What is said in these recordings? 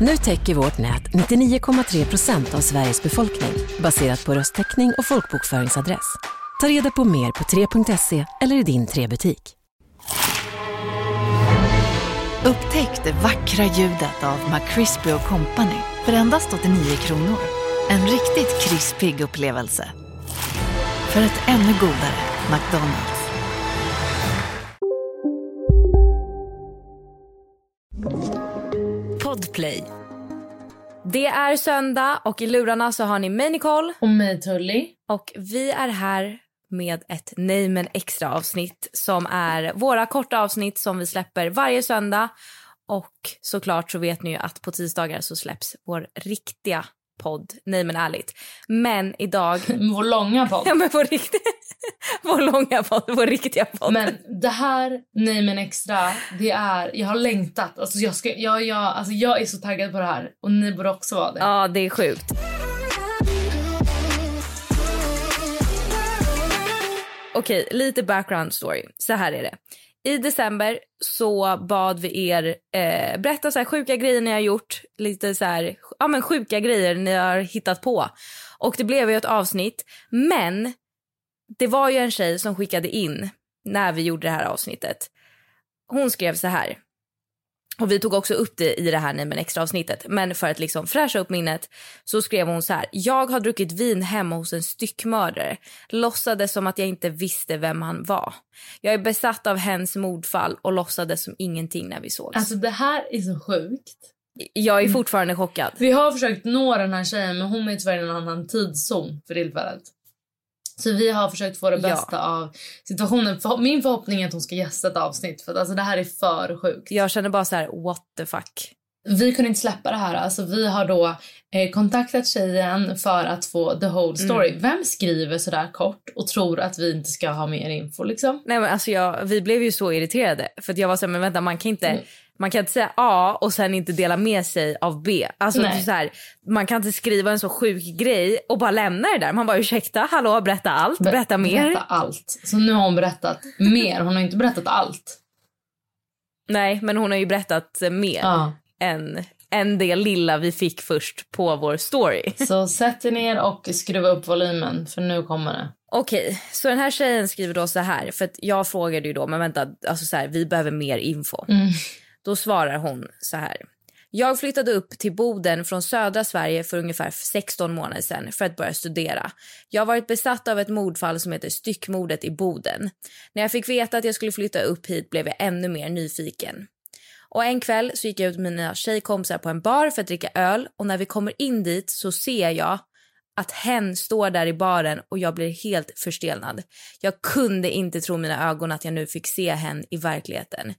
Nu täcker vårt nät 99,3 procent av Sveriges befolkning baserat på röstteckning och folkbokföringsadress. Ta reda på mer på 3.se eller i din 3-butik. Upptäck det vackra ljudet av McCrispy Company för endast 89 kronor. En riktigt krispig upplevelse. För ett ännu godare McDonalds. Podplay. Det är söndag och i lurarna så har ni mig Nicole Och mig Tully. och vi är här med ett Nej extra avsnitt som är våra korta avsnitt som vi släpper varje söndag. Och såklart så vet ni ju att på tisdagar så släpps vår riktiga podd Nej men ärligt. Men idag, Vår långa podd. ja men vår riktiga, vår långa podd, vår riktiga podd. Men det här, nej men extra, det är, jag har längtat. Alltså jag, ska, jag, jag, alltså jag är så taggad på det här och ni borde också vara det. Ja, det är sjukt. Okej, lite background story. Så här är det. I december så bad vi er eh, berätta så här sjuka grejer ni har gjort. Lite så här, ja men sjuka grejer ni har hittat på. Och det blev ju ett avsnitt. Men det var ju en tjej som skickade in när vi gjorde det här avsnittet. Hon skrev så här. Och vi tog också upp det i det här Nej extra avsnittet. Men för att liksom fräscha upp minnet så skrev hon så här. Jag har druckit vin hemma hos en styckmördare. Låtsades som att jag inte visste vem han var. Jag är besatt av hens mordfall och låtsades som ingenting när vi sågs. Alltså det här är så sjukt. jag är fortfarande chockad. Vi har försökt nå den här tjejen men hon är tyvärr i en annan tidszon för tillfället. Så vi har försökt få det Ja. bästa av situationen. Min förhoppning är att hon ska gästa ett avsnitt för att alltså det här är för sjukt. Jag känner bara så här, what the fuck. Vi kunde inte släppa det här. Alltså, vi har då eh, kontaktat tjejen för att få the whole story. Mm. Vem skriver så där kort och tror att vi inte ska ha mer info? Liksom? Nej men alltså jag, vi blev ju så irriterade. För jag var så här, men vänta man kan inte, Mm. Man kan inte säga A och sen inte dela med sig av B. Alltså så här, man kan inte skriva en så sjuk grej och bara lämna det där. Man bara ursäkta, hallå berätta allt, Ber- berätta mer. Berätta allt. Så nu har hon berättat mer. Hon har inte berättat allt. Nej men hon har ju berättat mer Ja. än, än det lilla vi fick först på vår story. Så sätt er ner och skruva upp volymen för nu kommer det. Okej, så den här tjejen skriver då så här, för att jag frågade ju då, men vänta, alltså så här, vi behöver mer info. Mm. Då svarar hon så här. Jag flyttade upp till Boden från södra Sverige för ungefär 16 månader sedan för att börja studera. Jag har varit besatt av ett mordfall som heter styckmordet i Boden. När jag fick veta att jag skulle flytta upp hit blev jag ännu mer nyfiken. Och en kväll så gick jag ut med mina tjejkompisar på en bar för att dricka öl och när vi kommer in dit så ser jag att hen står där i baren och jag blir helt förstelnad. Jag kunde inte tro mina ögon att jag nu fick se hen i verkligheten.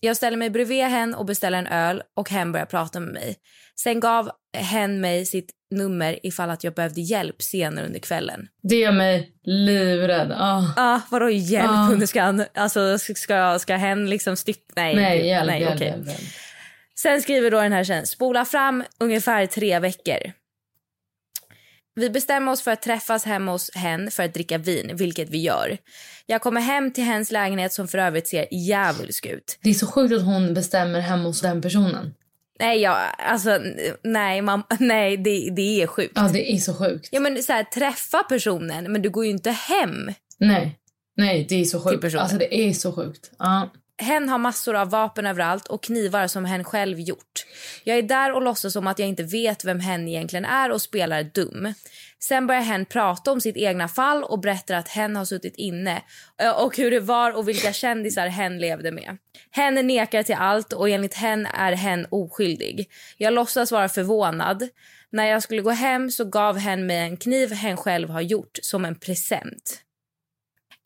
Jag ställer mig bredvid hen och beställer en öl och hen börjar prata med mig. Sen gav hen mig sitt nummer ifall att jag behövde hjälp senare under kvällen. Det gör mig livrädd. Ah. Ah, vadå hjälp Ah. under skan? Alltså ska, ska hen liksom styck... Nej, Nej, hjälp, nej, hjälp, okej. hjälp, hjälp. Sen skriver då den här tjejen, spola fram ungefär tre veckor. Vi bestämmer oss för att träffas hemma hos hen för att dricka vin, vilket vi gör. Jag kommer hem till hens lägenhet som för övrigt ser djävulsk ut. Det är så sjukt att hon bestämmer hemma hos den personen. Nej, jag, alltså, nej, mam, nej det, det är sjukt. Ja, det är så sjukt. Ja, men så här, träffa personen, men du går ju inte hem. Nej, nej, det är så sjukt. Alltså det är så sjukt. Ja. Hen har massor av vapen överallt och knivar som hen själv gjort. Jag är där och låtsas som att jag inte vet vem hen egentligen är och spelar dum. Sen börjar hen prata om sitt egna fall och berättar att hen har suttit inne och hur det var och vilka kändisar hen levde med. Hen nekar till allt och enligt hen är hen oskyldig. Jag låtsas vara förvånad. När jag skulle gå hem så gav hen mig en kniv hen själv har gjort som en present.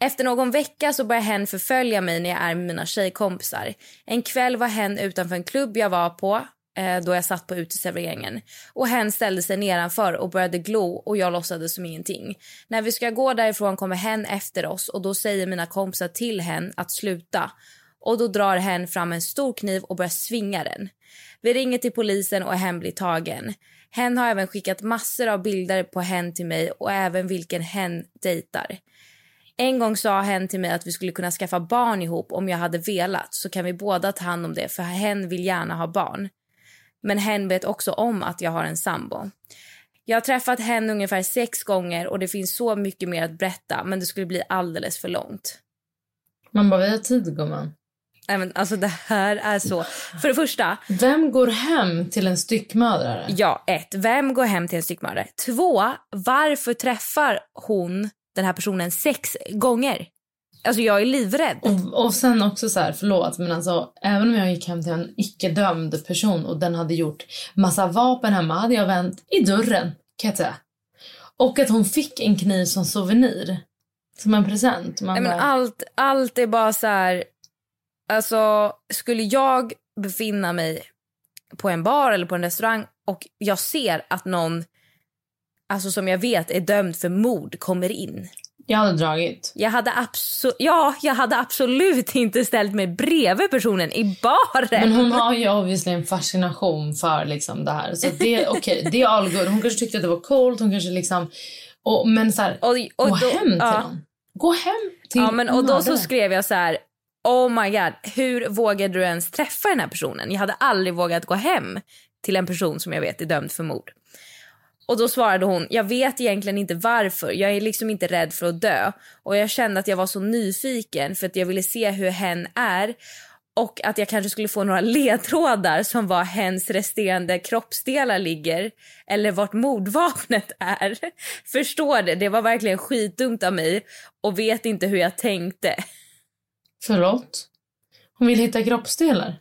Efter någon vecka så börjar hen förfölja mig när jag är med mina tjejkompisar. En kväll var hen utanför en klubb jag var på eh, då jag satt på uteserveringen. Och hen ställde sig nedanför och började glo och jag låtsades som ingenting. När vi ska gå därifrån kommer hen efter oss och då säger mina kompisar till hen att sluta. Och då drar hen fram en stor kniv och börjar svinga den. Vi ringer till polisen och hen blir tagen. Hen har även skickat massor av bilder på hen till mig och även vilken hen dejtar. En gång sa hen till mig att vi skulle kunna skaffa barn ihop om jag hade velat så kan vi båda ta hand om det för hen vill gärna ha barn. Men hen vet också om att jag har en sambo. Jag har träffat hen ungefär sex gånger och det finns så mycket mer att berätta men det skulle bli alldeles för långt. Man bara, vi har tid gumman. Nej, men alltså det här är så... För det första, Vem går hem till en styckmördare? ja, ett, vem går hem till en styckmördare? Två, varför träffar hon den här personen sex gånger? Alltså jag är livrädd. Och, och sen också så här, förlåt, men alltså även om jag gick hem till en icke-dömd person och den hade gjort massa vapen hemma hade jag vänt i dörren, kan jag säga. Och att hon fick en kniv som souvenir. Som en present. Man Nej, men bara, allt, allt är bara så här... Alltså, skulle jag befinna mig på en bar eller på en restaurang och jag ser att någon alltså som jag vet är dömd för mord kommer in. Jag hade dragit. Jag hade, abso- ja, jag hade absolut inte ställt mig bredvid personen i baren. Men hon har ju obviously en fascination för liksom det här. Så det okej, det är all good. Hon kanske tyckte att det var coolt, hon kanske liksom... Och, men så här, och, och gå då, hem till ja. någon. Gå hem till Ja, men, och då så skrev jag så här... Oh my god, hur vågade du ens träffa den här personen? Jag hade aldrig vågat gå hem till en person som jag vet är dömd för mord. Och då svarade hon, jag vet egentligen inte varför. Jag är liksom inte rädd för att dö. Och jag kände att jag var så nyfiken för att jag ville se hur hen är. Och att jag kanske skulle få några ledtrådar som var hens resterande kroppsdelar ligger. Eller vart mordvapnet är. Förstår det, det var verkligen skitdumt av mig. Och vet inte hur jag tänkte. Förlåt? Hon vill hitta kroppsdelar?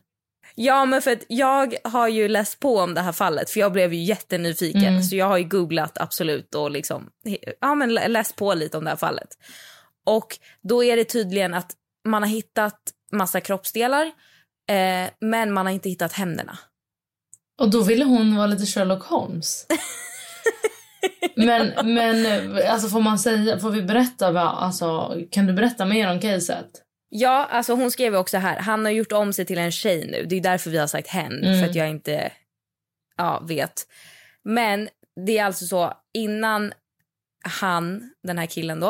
Ja, men för att jag har ju läst på om det här fallet för jag blev ju jättenyfiken. Mm. Så jag har ju googlat absolut och liksom, ja, men lä- läst på lite om det här fallet. Och då är det tydligen att man har hittat massa kroppsdelar eh, men man har inte hittat händerna. Och då ville hon vara lite Sherlock Holmes. men, men alltså får man säga, får vi berätta alltså, kan du berätta mer om caset? Ja, alltså hon skrev också här, han har gjort om sig till en tjej nu. Det är därför vi har sagt hen, Mm. för att jag inte ja, vet. Men det är alltså så, innan han, den här killen då,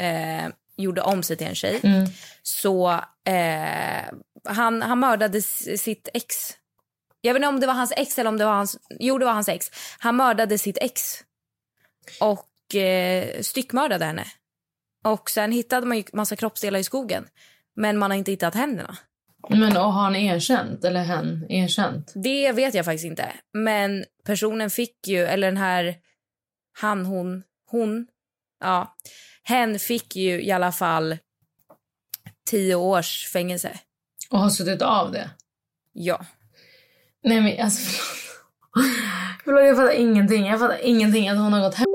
eh, gjorde om sig till en tjej, Mm. så eh, han, han mördade sitt ex. Jag vet inte om det var hans ex eller om det var hans... Jo, det var hans ex. Han mördade sitt ex och eh, styckmördade henne. Och sen hittade man ju massa kroppsdelar i skogen. Men man har inte hittat händerna. Men och har han erkänt, eller hen erkänt? Det vet jag faktiskt inte. Men personen fick ju, eller den här, han, hon, hon, ja. Hen fick ju i alla fall tio års fängelse. Och har suttit av det? Ja. Nej men alltså förlåt. förlåt jag fattar ingenting. Jag fattar ingenting att hon har gått hem.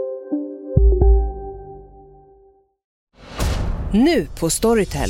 Nu på Storytel.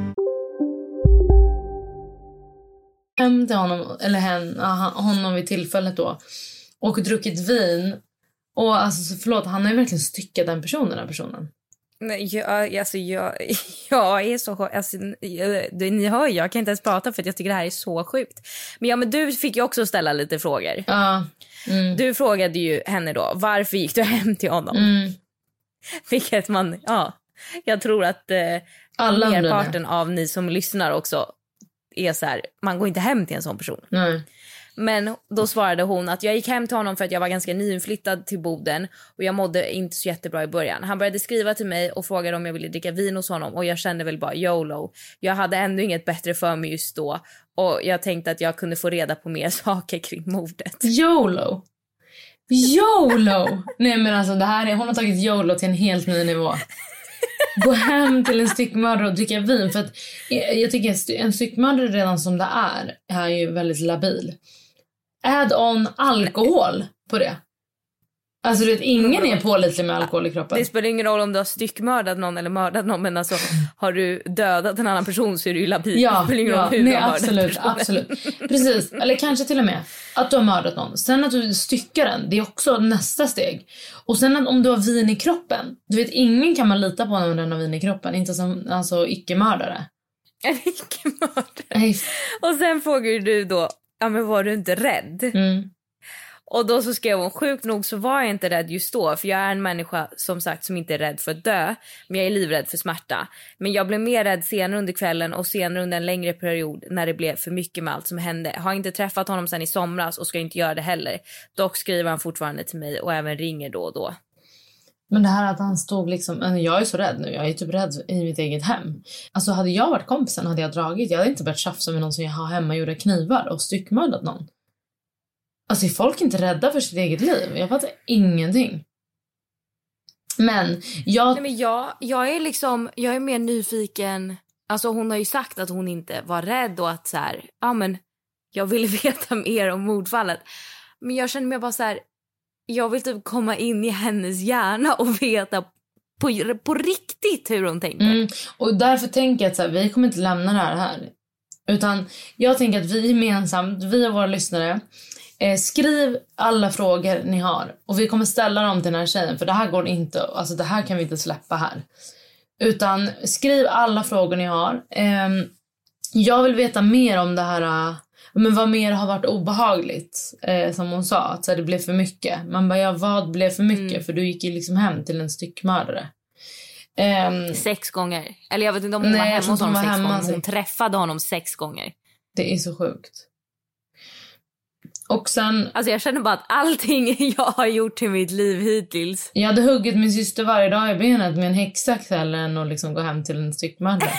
Hem till honom, eller hen, honom vid tillfället då. Och druckit vin. Och alltså så förlåt, han har ju verkligen styckat den personen, den här personen. Men jag, alltså jag, jag är så... Alltså, jag, ni hör ju, jag kan inte ens prata för att jag tycker det här är så sjukt. Men, ja, men du fick ju också ställa lite frågor. Ja. Mm. Du frågade ju henne då, varför gick du hem till honom? Mm. Vilket man, ja. Jag tror att eh, Alla merparten av ni som lyssnar också är så här, man går inte hem till en sån person. Nej. Men då svarade hon att jag gick hem till honom för att jag var ganska nyinflyttad till Boden och jag mådde inte så jättebra i början. Han började skriva till mig och frågade om jag ville dricka vin hos honom och jag kände väl bara YOLO. Jag hade ändå inget bättre för mig just då och jag tänkte att jag kunde få reda på mer saker kring mordet. YOLO. YOLO! Nej men alltså det här är, hon har tagit YOLO till en helt ny nivå. Gå hem till en styckmördare och dricka vin. För att jag, jag tycker att en styckmördare redan som det är, är ju väldigt labil. Add on alkohol på det. Alltså du vet, ingen är pålitlig med alkohol i kroppen. Det spelar ingen roll om du har styckmördat någon eller mördat någon men alltså har du dödat en annan person så är du ju labil. det Ja, roll ja hur nej, absolut, absolut. Precis, eller kanske till och med att du har mördat någon. Sen att du styckar den, det är också nästa steg. Och sen att om du har vin i kroppen. Du vet, ingen kan man lita på när den har vin i kroppen. Inte som alltså, icke-mördare. En icke-mördare. Och sen frågar du då, ja men var du inte rädd? Mm. Och då så skrev hon, sjukt nog så var jag inte rädd just då för jag är en människa som sagt som inte är rädd för att dö men jag är livrädd för smärta. Men jag blev mer rädd senare under kvällen och senare under en längre period när det blev för mycket med allt som hände. Har inte träffat honom sen i somras och ska inte göra det heller. Dock skriver han fortfarande till mig och även ringer då och då. Men det här att han stod liksom, jag är så rädd nu, jag är typ rädd i mitt eget hem. Alltså hade jag varit kompisen hade jag dragit, jag hade inte börjat tjafsa med någon som jag har hemma gjorde knivar och styckmördat någon. Alltså är folk inte rädda för sitt eget liv? Jag fattar ingenting. Men jag... Nej, men jag, jag är liksom, jag är mer nyfiken. Alltså hon har ju sagt att hon inte var rädd och att så här, ja men jag vill veta mer om mordfallet. Men jag känner mig bara så här, jag vill typ komma in i hennes hjärna och veta på, på riktigt hur hon tänker. Mm, och därför tänker jag att så här, vi kommer inte lämna det här här. Utan jag tänker att vi gemensamt, vi och våra lyssnare, eh, skriv alla frågor ni har. Och vi kommer ställa dem till den här tjejen, för det här går inte, alltså det här kan vi inte släppa här. Utan skriv alla frågor ni har. Ehm, jag vill veta mer om det här, äh, men vad mer har varit obehagligt? Eh, som hon sa, att så här, det blev för mycket. Man bara, ja vad blev för mycket? För du gick ju liksom hem till en styckmördare. Ehm, Sex gånger. Eller jag vet inte om hon Nej, var hemma hos honom sex gånger. Hon träffade honom sex gånger. det är så sjukt. Och sen, Alltså jag känner bara att allting jag har gjort i mitt liv hittills. jag hade huggit min syster varje dag i benet med en häcksax hellre än att liksom gå hem till en styckmördare.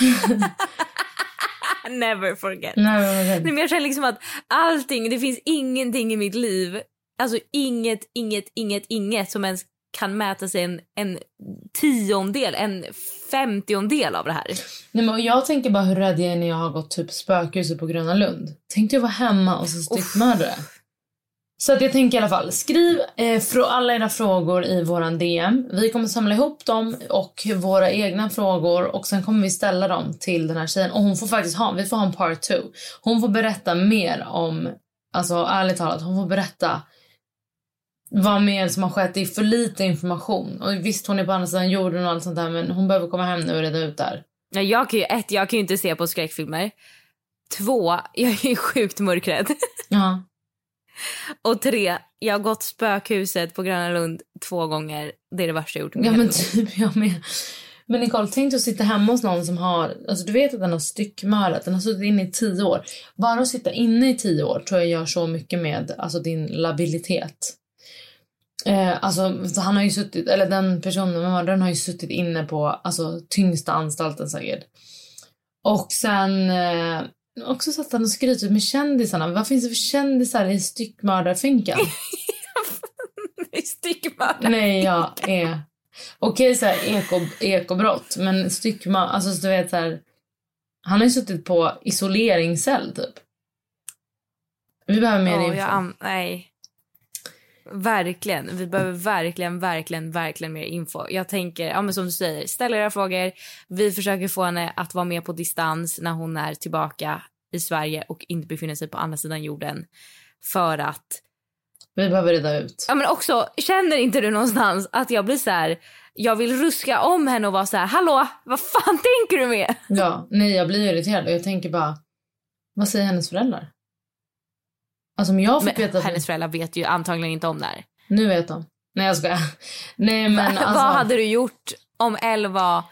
Never forget. Men vad Nej, men jag känner liksom att allting, det finns ingenting i mitt liv, alltså inget, inget, inget, inget som ens kan mäta sig en, en tiondel, en femtiondel av det här. Nej, men jag tänker bara hur rädd jag är när jag har gått typ spökhuset på Gröna Lund. Tänkte jag vara hemma och så styckmördare. Så att jag tänker i alla fall, skriv eh, alla era frågor i våran DM. Vi kommer samla ihop dem och våra egna frågor och sen kommer vi ställa dem till den här tjejen. Och hon får faktiskt ha, vi får ha en part two. Hon får berätta mer om, alltså ärligt talat, hon får berätta vad mer som har skett. Det är för lite information. Och visst, hon är på andra sidan jorden och allt sånt där men hon behöver komma hem nu och reda ut det här. Ja, Jag kan ju, ett, jag kan ju inte se på skräckfilmer. Två, jag är ju sjukt mörkrädd. Ja. Och tre, jag har gått spökhuset på Gröna Lund två gånger. Det är det värsta jag gjort Ja men typ jag med. Men Nicole, tänk dig att sitta hemma hos någon som har, alltså du vet att den har styckmördat, den har suttit inne i tio år. Bara att sitta inne i tio år tror jag gör så mycket med alltså din labilitet. Eh, alltså han har ju suttit, eller den personen, mördaren har ju suttit inne på alltså tyngsta anstalten säkert. Och sen eh, också satt han och skryter med kändisarna. Vad finns det för kändisar i styckmördarfinkan? Styckmördare. Nej, jag är... Okej, så här, eko, ekobrott, men styckma... Alltså, så du vet så här... Han har ju suttit på isoleringscell, typ. Vi behöver mer Ja, info. an- nej. Verkligen. Vi behöver verkligen, verkligen, verkligen mer info. Jag tänker, ja men som du säger, ställ era frågor. Vi försöker få henne att vara med på distans när hon är tillbaka i Sverige och inte befinner sig på andra sidan jorden. För att, Vi behöver reda ut. ja men också, känner inte du någonstans att jag blir så här, jag vill ruska om henne och vara så här, hallå, vad fan tänker du med? Ja, nej, jag blir irriterad och jag tänker bara... Vad säger hennes föräldrar? Alltså om jag fick Men veta... hennes föräldrar vet ju antagligen inte om det här. Nu vet de. Nej jag skojar. Nej men alltså. Vad hade du gjort om Elle var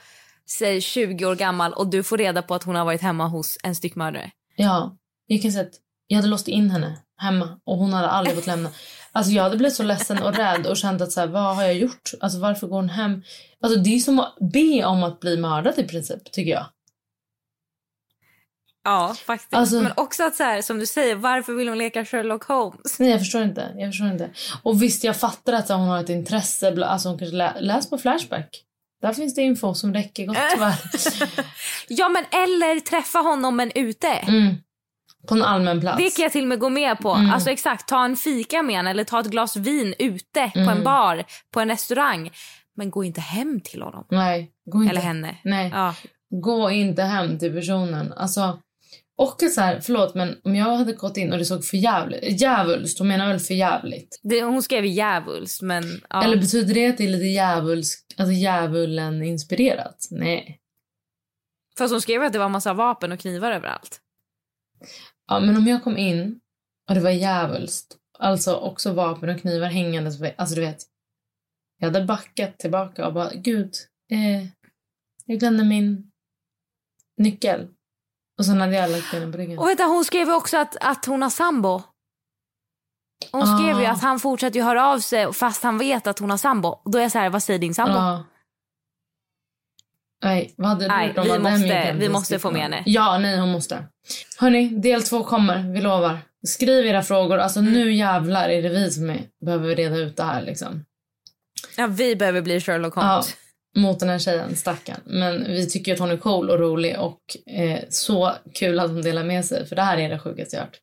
säg 20 år gammal och du får reda på att hon har varit hemma hos en styckmördare? Ja, jag kan säga att jag hade låst in henne hemma och hon hade aldrig fått lämna. Alltså jag hade blivit så ledsen och rädd och känt att så här, vad har jag gjort? Alltså varför går hon hem? Alltså det är som att be om att bli mördad i princip, tycker jag. Ja, faktiskt. Alltså- Men också att så här, som du säger, varför vill hon leka Sherlock Holmes? Nej, jag förstår inte. Jag förstår inte. Och visst, jag fattar att hon har ett intresse. Alltså hon kanske lä- läs på Flashback. Där finns det info som räcker gott och väl. Ja, men eller träffa honom men ute. Mm. På en allmän plats. Det kan jag till och med gå med på. Mm. Alltså exakt, ta en fika med henne eller ta ett glas vin ute på Mm. en bar, på en restaurang. Men gå inte hem till honom. Nej, gå inte. Eller henne. Nej, Ja. gå inte hem till personen. Alltså, och så här, förlåt, men om jag hade gått in och det såg för jävligt, djävulskt, hon menar väl för jävligt? Det, hon skrev djävulskt men... Ja. Eller betyder det att det är lite djävulsk, alltså djävulen inspirerat? Nej. Fast hon skrev att det var massa vapen och knivar överallt. Ja, men om jag kom in och det var djävulskt, alltså också vapen och knivar hängandes, alltså du vet. Jag hade backat tillbaka och bara, gud, eh, jag glömde min nyckel. Och sen hade jag lagt benen på ryggen. Och du, hon skrev ju också att, att hon har sambo. Hon Ah. skrev ju att han fortsätter ju höra av sig fast han vet att hon har sambo. Då är jag så här, vad säger din sambo? Ja. Nej, vad hade du Nej, gjort om vi måste- vi måste få med henne. Ja, nej hon måste. Hörni, del två kommer, vi lovar. Skriv era frågor, alltså Mm. nu jävlar är det vi som är, behöver reda ut det här liksom. Ja, vi behöver bli Sherlock Ja, Holmes. Mot den här tjejen, stackarn. Men vi tycker att hon är cool och rolig och eh, så kul att hon delar med sig för det här är det sjukaste jag hört.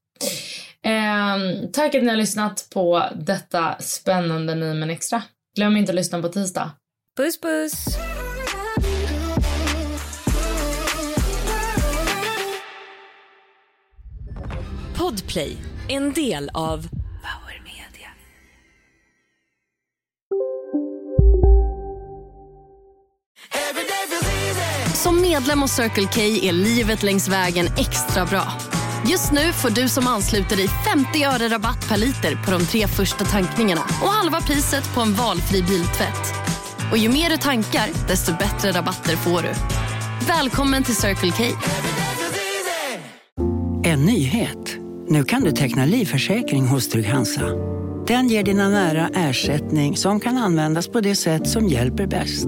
Eh, tack att ni har lyssnat på detta spännande Ny men extra. Glöm inte att lyssna på tisdag. Puss puss! Podplay, en del av Som medlem hos Circle K är livet längs vägen extra bra. Just nu får du som ansluter dig 50 öre rabatt per liter på de tre första tankningarna och halva priset på en valfri biltvätt. Och ju mer du tankar, desto bättre rabatter får du. Välkommen till Circle K. En nyhet. Nu kan du teckna livförsäkring hos Trygg-Hansa. Den ger dina nära ersättning som kan användas på det sätt som hjälper bäst.